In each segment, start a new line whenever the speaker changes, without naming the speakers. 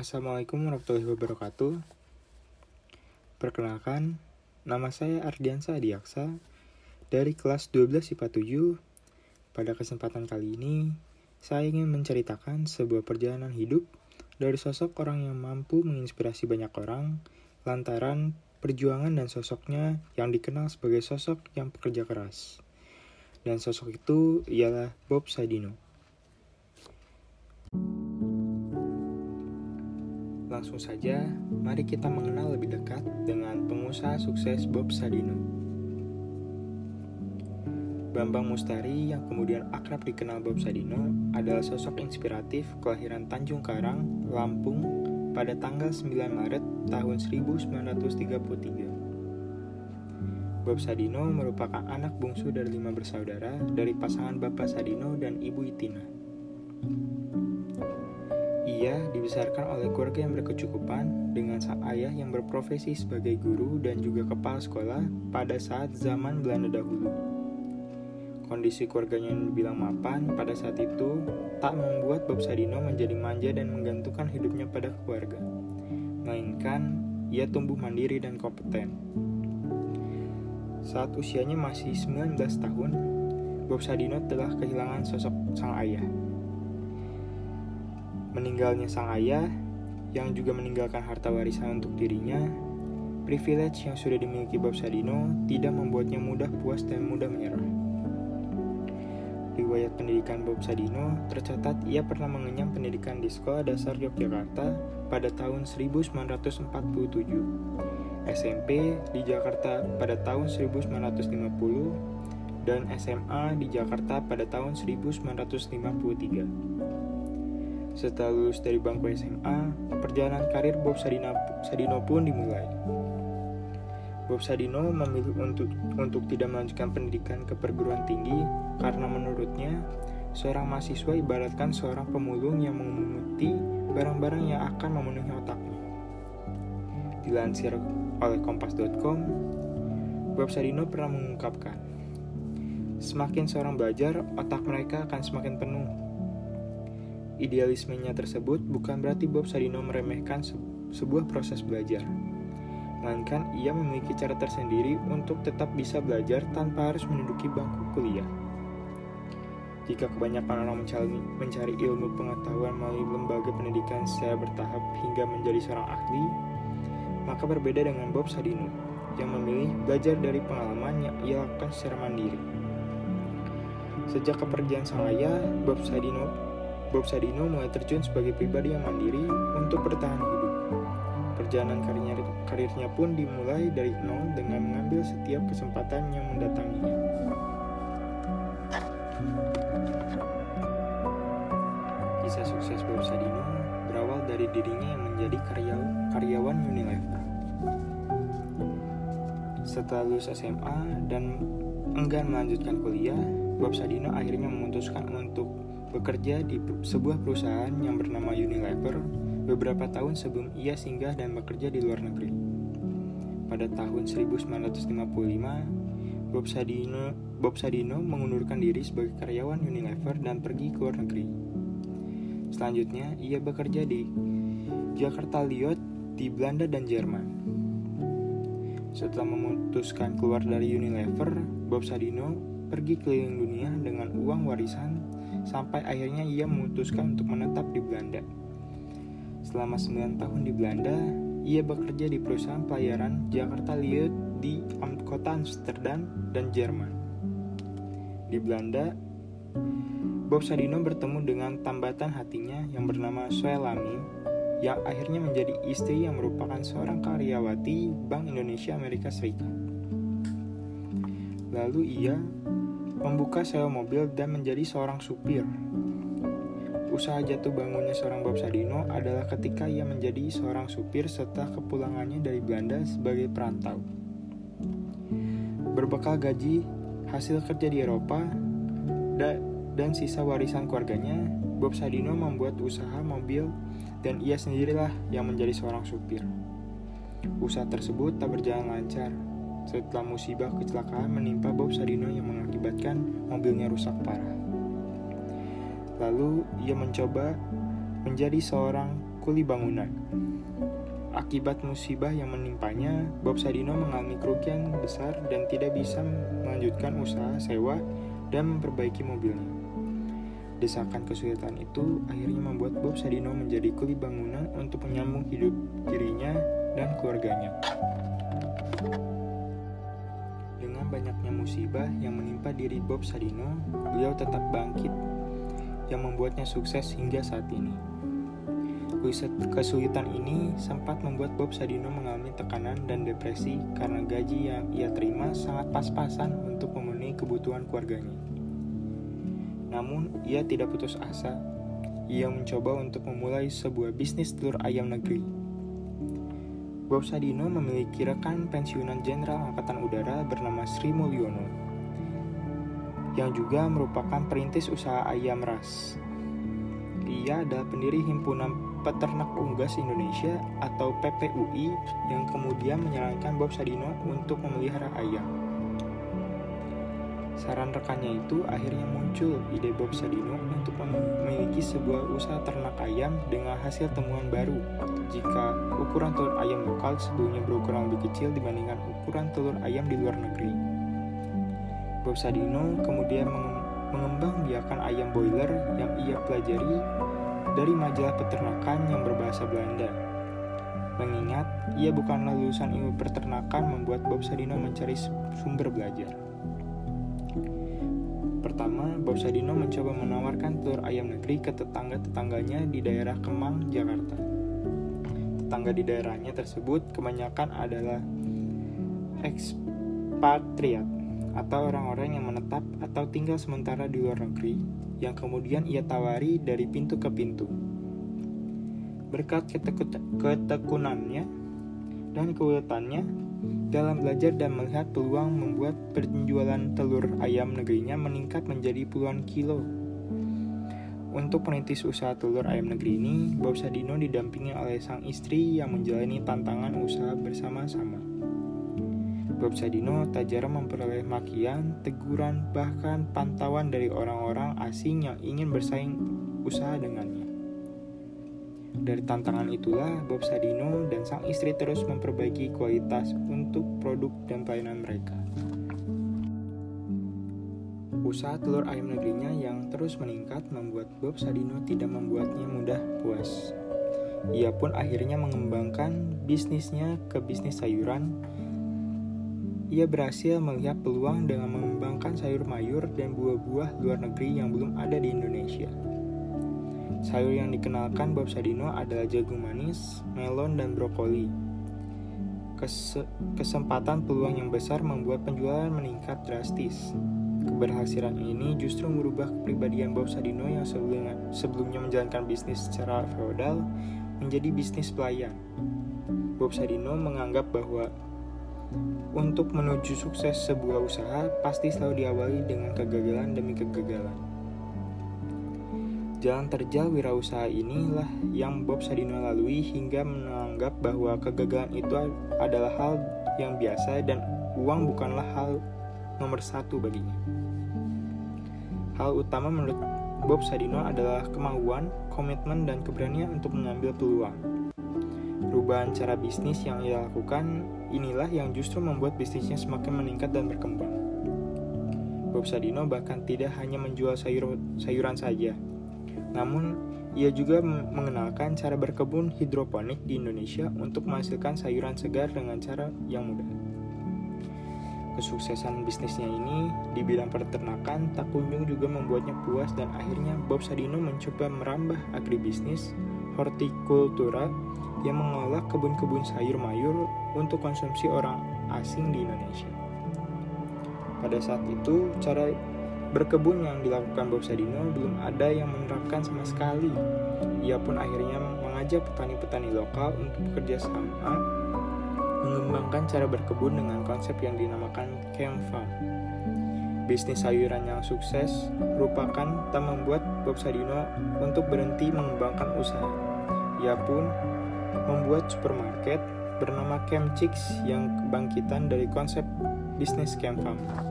Assalamualaikum warahmatullahi wabarakatuh. Perkenalkan, nama saya Ardiansa Adiaksa dari kelas 12 IPA 7. Pada kesempatan kali ini, saya ingin menceritakan sebuah perjalanan hidup dari sosok orang yang mampu menginspirasi banyak orang lantaran perjuangan dan sosoknya yang dikenal sebagai sosok yang pekerja keras. Dan sosok itu ialah Bob Sadino. Langsung saja, mari kita mengenal lebih dekat dengan pengusaha sukses Bob Sadino. Bambang Mustari yang kemudian akrab dikenal Bob Sadino adalah sosok inspiratif kelahiran Tanjung Karang, Lampung pada tanggal 9 Maret tahun 1933. Bob Sadino merupakan anak bungsu dari lima bersaudara dari pasangan Bapak Sadino dan Ibu Itina. Ia dibesarkan oleh keluarga yang berkecukupan dengan sang ayah yang berprofesi sebagai guru dan juga kepala sekolah pada saat zaman Belanda dahulu. Kondisi keluarganya yang dibilang mapan pada saat itu tak membuat Bob Sadino menjadi manja dan menggantungkan hidupnya pada keluarga. Melainkan, ia tumbuh mandiri dan kompeten. Saat usianya masih 19 tahun, Bob Sadino telah kehilangan sosok sang ayah meninggalnya sang ayah yang juga meninggalkan harta warisan untuk dirinya, privilege yang sudah dimiliki Bob Sadino tidak membuatnya mudah puas dan mudah menyerah. Riwayat pendidikan Bob Sadino tercatat ia pernah mengenyam pendidikan di Sekolah Dasar Yogyakarta pada tahun 1947, SMP di Jakarta pada tahun 1950, dan SMA di Jakarta pada tahun 1953. Setelah lulus dari bangku SMA, perjalanan karir Bob Sadino, Sadino pun dimulai. Bob Sadino memilih untuk untuk tidak melanjutkan pendidikan ke perguruan tinggi karena menurutnya seorang mahasiswa ibaratkan seorang pemulung yang memunguti barang-barang yang akan memenuhi otaknya. Dilansir oleh kompas.com, Bob Sadino pernah mengungkapkan, Semakin seorang belajar, otak mereka akan semakin penuh Idealismenya tersebut bukan berarti Bob Sadino meremehkan se sebuah proses belajar. Melainkan ia memiliki cara tersendiri untuk tetap bisa belajar tanpa harus menduduki bangku kuliah. Jika kebanyakan orang mencari, mencari ilmu pengetahuan melalui lembaga pendidikan secara bertahap hingga menjadi seorang ahli, maka berbeda dengan Bob Sadino yang memilih belajar dari pengalaman yang ia lakukan secara mandiri. Sejak kepergian sang ayah, Bob Sadino Bob Sadino mulai terjun sebagai pribadi yang mandiri untuk bertahan hidup. Perjalanan karirnya, karirnya pun dimulai dari nol dengan mengambil setiap kesempatan yang mendatanginya. Kisah sukses Bob Sadino berawal dari dirinya yang menjadi karyawan, karyawan Unilever. Setelah lulus SMA dan enggan melanjutkan kuliah, Bob Sadino akhirnya memutuskan untuk bekerja di sebuah perusahaan yang bernama Unilever beberapa tahun sebelum ia singgah dan bekerja di luar negeri. Pada tahun 1955, Bob Sadino, Bob Sadino mengundurkan diri sebagai karyawan Unilever dan pergi ke luar negeri. Selanjutnya, ia bekerja di Jakarta Liot di Belanda dan Jerman. Setelah memutuskan keluar dari Unilever, Bob Sadino pergi keliling dunia dengan uang warisan sampai akhirnya ia memutuskan untuk menetap di Belanda. Selama 9 tahun di Belanda, ia bekerja di perusahaan pelayaran Jakarta Liut di kota Amsterdam dan Jerman. Di Belanda, Bob Sadino bertemu dengan tambatan hatinya yang bernama Soelami yang akhirnya menjadi istri yang merupakan seorang karyawati Bank Indonesia Amerika Serikat. Lalu ia membuka sewa mobil dan menjadi seorang supir. Usaha jatuh bangunnya seorang Bob Sadino adalah ketika ia menjadi seorang supir setelah kepulangannya dari Belanda sebagai perantau. Berbekal gaji, hasil kerja di Eropa, dan sisa warisan keluarganya, Bob Sadino membuat usaha mobil dan ia sendirilah yang menjadi seorang supir. Usaha tersebut tak berjalan lancar setelah musibah kecelakaan menimpa Bob Sadino yang mengakibatkan mobilnya rusak parah. Lalu ia mencoba menjadi seorang kuli bangunan. Akibat musibah yang menimpanya, Bob Sadino mengalami kerugian besar dan tidak bisa melanjutkan usaha sewa dan memperbaiki mobilnya. Desakan kesulitan itu akhirnya membuat Bob Sadino menjadi kuli bangunan untuk menyambung hidup dirinya dan keluarganya. Banyaknya musibah yang menimpa diri Bob Sadino, beliau tetap bangkit yang membuatnya sukses hingga saat ini. Kesulitan ini sempat membuat Bob Sadino mengalami tekanan dan depresi karena gaji yang ia terima sangat pas-pasan untuk memenuhi kebutuhan keluarganya. Namun, ia tidak putus asa. Ia mencoba untuk memulai sebuah bisnis telur ayam negeri. Bob Sadino memiliki rekan pensiunan Jenderal Angkatan Udara bernama Sri Mulyono, yang juga merupakan perintis usaha ayam ras. Ia adalah pendiri Himpunan Peternak Unggas Indonesia atau PPUI yang kemudian menyarankan Bob Sadino untuk memelihara ayam. Saran rekannya itu akhirnya muncul ide Bob Sadino untuk memiliki sebuah usaha ternak ayam dengan hasil temuan baru. Jika ukuran telur ayam lokal sebelumnya berukuran lebih kecil dibandingkan ukuran telur ayam di luar negeri. Bob Sadino kemudian mengembangbiakan ayam boiler yang ia pelajari dari majalah peternakan yang berbahasa Belanda. Mengingat ia bukanlah lulusan ilmu peternakan membuat Bob Sadino mencari sumber belajar. Pertama, Bob Sadino mencoba menawarkan telur ayam negeri ke tetangga-tetangganya di daerah Kemang, Jakarta. Tetangga di daerahnya tersebut kebanyakan adalah ekspatriat atau orang-orang yang menetap atau tinggal sementara di luar negeri yang kemudian ia tawari dari pintu ke pintu. Berkat ketekunannya dan keuletannya, dalam belajar dan melihat peluang membuat penjualan telur ayam negerinya meningkat menjadi puluhan kilo. Untuk perintis usaha telur ayam negeri ini, Bob Sadino didampingi oleh sang istri yang menjalani tantangan usaha bersama-sama. Bob Sadino tak jarang memperoleh makian, teguran, bahkan pantauan dari orang-orang asing yang ingin bersaing usaha dengannya. Dari tantangan itulah Bob Sadino dan sang istri terus memperbaiki kualitas untuk produk dan pelayanan mereka. Usaha telur ayam negerinya yang terus meningkat membuat Bob Sadino tidak membuatnya mudah puas. Ia pun akhirnya mengembangkan bisnisnya ke bisnis sayuran. Ia berhasil melihat peluang dengan mengembangkan sayur mayur dan buah-buah luar negeri yang belum ada di Indonesia. Sayur yang dikenalkan Bob Sadino adalah jagung manis, melon, dan brokoli. Kes kesempatan peluang yang besar membuat penjualan meningkat drastis. Keberhasilan ini justru merubah kepribadian Bob Sadino yang sebelumnya, sebelumnya menjalankan bisnis secara feodal menjadi bisnis pelayan. Bob Sadino menganggap bahwa untuk menuju sukses sebuah usaha pasti selalu diawali dengan kegagalan demi kegagalan. Jalan terjal wirausaha inilah yang Bob Sadino lalui hingga menganggap bahwa kegagalan itu adalah hal yang biasa dan uang bukanlah hal nomor satu baginya. Hal utama menurut Bob Sadino adalah kemauan, komitmen, dan keberanian untuk mengambil peluang. Perubahan cara bisnis yang ia lakukan inilah yang justru membuat bisnisnya semakin meningkat dan berkembang. Bob Sadino bahkan tidak hanya menjual sayur sayuran saja, namun, ia juga mengenalkan cara berkebun hidroponik di Indonesia untuk menghasilkan sayuran segar dengan cara yang mudah. Kesuksesan bisnisnya ini di bidang peternakan tak kunjung juga membuatnya puas dan akhirnya Bob Sadino mencoba merambah agribisnis hortikultura yang mengolah kebun-kebun sayur mayur untuk konsumsi orang asing di Indonesia. Pada saat itu, cara Berkebun yang dilakukan Bob Sadino belum ada yang menerapkan sama sekali. Ia pun akhirnya mengajak petani-petani lokal untuk bekerja sama mengembangkan cara berkebun dengan konsep yang dinamakan camp farm. Bisnis sayuran yang sukses merupakan tak membuat Bob Sadino untuk berhenti mengembangkan usaha. Ia pun membuat supermarket bernama Camp Chicks yang kebangkitan dari konsep bisnis camp farm.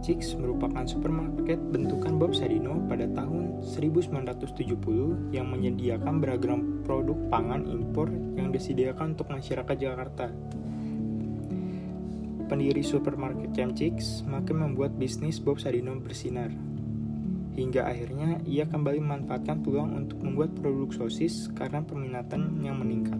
Chix merupakan supermarket bentukan Bob Sadino pada tahun 1970 yang menyediakan beragam produk pangan impor yang disediakan untuk masyarakat Jakarta. Pendiri supermarket Chix makin membuat bisnis Bob Sadino bersinar. Hingga akhirnya ia kembali memanfaatkan peluang untuk membuat produk sosis karena peminatan yang meningkat.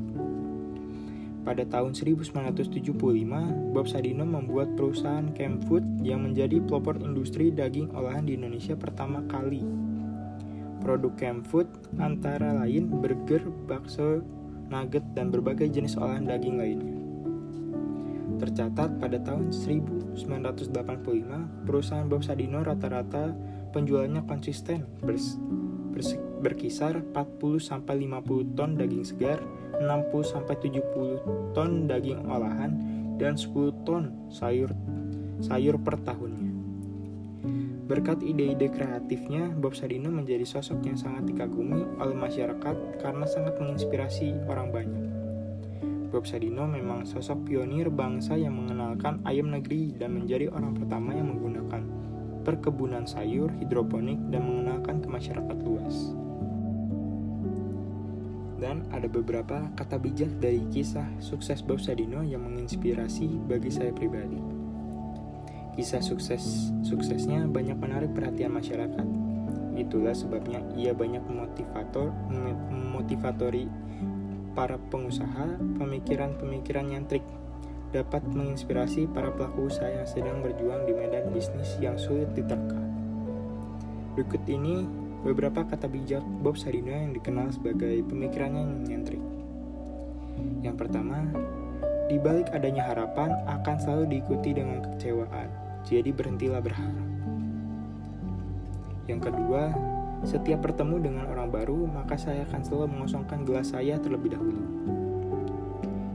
Pada tahun 1975, Bob Sadino membuat perusahaan Camp Food yang menjadi pelopor industri daging olahan di Indonesia pertama kali. Produk Camp Food antara lain burger, bakso, nugget, dan berbagai jenis olahan daging lainnya. Tercatat pada tahun 1985, perusahaan Bob Sadino rata-rata penjualannya konsisten berkisar 40-50 ton daging segar 60-70 ton daging olahan, dan 10 ton sayur sayur per tahunnya. Berkat ide-ide kreatifnya, Bob Sadino menjadi sosok yang sangat dikagumi oleh masyarakat karena sangat menginspirasi orang banyak. Bob Sadino memang sosok pionir bangsa yang mengenalkan ayam negeri dan menjadi orang pertama yang menggunakan perkebunan sayur hidroponik dan mengenalkan ke masyarakat luas dan ada beberapa kata bijak dari kisah sukses Bob Sadino yang menginspirasi bagi saya pribadi. Kisah sukses suksesnya banyak menarik perhatian masyarakat. Itulah sebabnya ia banyak memotivator memotivatori para pengusaha, pemikiran-pemikiran trik dapat menginspirasi para pelaku usaha yang sedang berjuang di medan bisnis yang sulit diterka. Berikut ini beberapa kata bijak Bob Sadino yang dikenal sebagai pemikirannya yang nyentrik. Yang pertama, di balik adanya harapan akan selalu diikuti dengan kekecewaan, jadi berhentilah berharap. Yang kedua, setiap bertemu dengan orang baru, maka saya akan selalu mengosongkan gelas saya terlebih dahulu.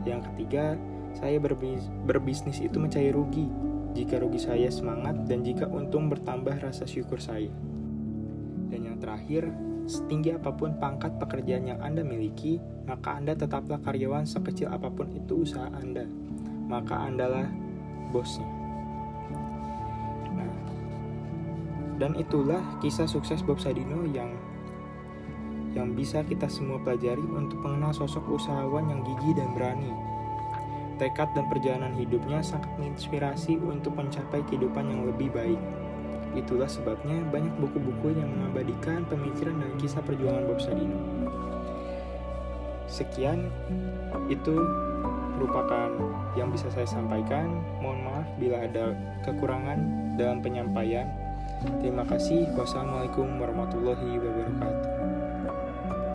Yang ketiga, saya berbis berbisnis itu mencari rugi. Jika rugi saya semangat dan jika untung bertambah rasa syukur saya. Dan yang terakhir, setinggi apa pun pangkat pekerjaan yang Anda miliki, maka Anda tetaplah karyawan sekecil apa pun itu usaha Anda. Maka Andalah bosnya. Nah, dan itulah kisah sukses Bob Sadino yang yang bisa kita semua pelajari untuk mengenal sosok usahawan yang gigih dan berani. Tekad dan perjalanan hidupnya sangat menginspirasi untuk mencapai kehidupan yang lebih baik. Itulah sebabnya banyak buku-buku yang mengabadikan pemikiran dan kisah perjuangan Bob Sadino. Sekian, itu merupakan yang bisa saya sampaikan. Mohon maaf bila ada kekurangan dalam penyampaian. Terima kasih. Wassalamualaikum warahmatullahi wabarakatuh.